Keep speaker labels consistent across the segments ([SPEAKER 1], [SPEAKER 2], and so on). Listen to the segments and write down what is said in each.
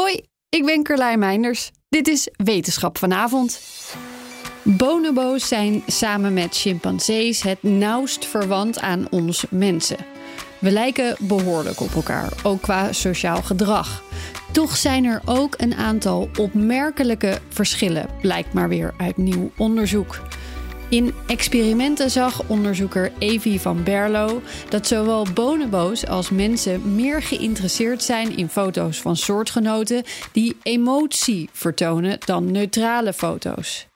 [SPEAKER 1] Hoi, ik ben Carlijn Meinders. Dit is Wetenschap vanavond. Bonobo's zijn samen met chimpansees het nauwst verwant aan ons mensen. We lijken behoorlijk op elkaar, ook qua sociaal gedrag. Toch zijn er ook een aantal opmerkelijke verschillen, blijkt maar weer uit nieuw onderzoek. In experimenten zag onderzoeker Evie van Berlo dat zowel bonobo's als mensen meer geïnteresseerd zijn in foto's van soortgenoten die emotie vertonen dan neutrale foto's.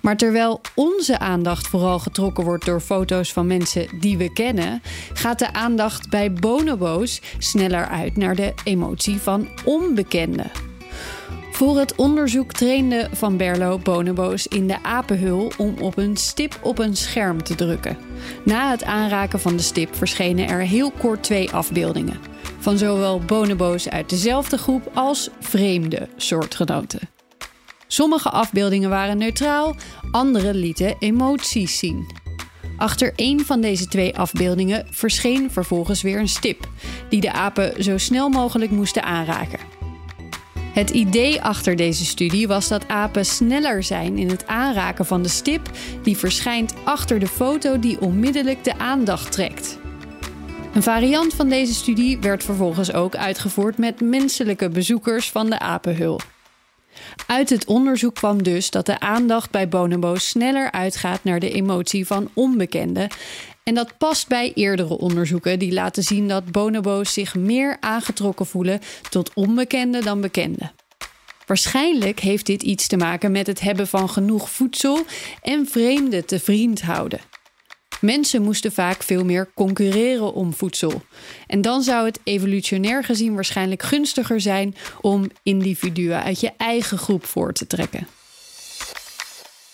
[SPEAKER 1] Maar terwijl onze aandacht vooral getrokken wordt door foto's van mensen die we kennen, gaat de aandacht bij bonobo's sneller uit naar de emotie van onbekenden. Voor het onderzoek trainde Van Berlo bonobo's in de apenhul om op een stip op een scherm te drukken. Na het aanraken van de stip verschenen er heel kort twee afbeeldingen. Van zowel bonobo's uit dezelfde groep als vreemde soortgenoten. Sommige afbeeldingen waren neutraal, andere lieten emoties zien. Achter één van deze twee afbeeldingen verscheen vervolgens weer een stip, die de apen zo snel mogelijk moesten aanraken. Het idee achter deze studie was dat apen sneller zijn in het aanraken van de stip die verschijnt achter de foto die onmiddellijk de aandacht trekt. Een variant van deze studie werd vervolgens ook uitgevoerd met menselijke bezoekers van de apenhul. Uit het onderzoek kwam dus dat de aandacht bij bonobo's sneller uitgaat naar de emotie van onbekenden. En dat past bij eerdere onderzoeken die laten zien dat bonobo's zich meer aangetrokken voelen tot onbekenden dan bekenden. Waarschijnlijk heeft dit iets te maken met het hebben van genoeg voedsel en vreemden te vriend houden. Mensen moesten vaak veel meer concurreren om voedsel. En dan zou het evolutionair gezien waarschijnlijk gunstiger zijn om individuen uit je eigen groep voor te trekken.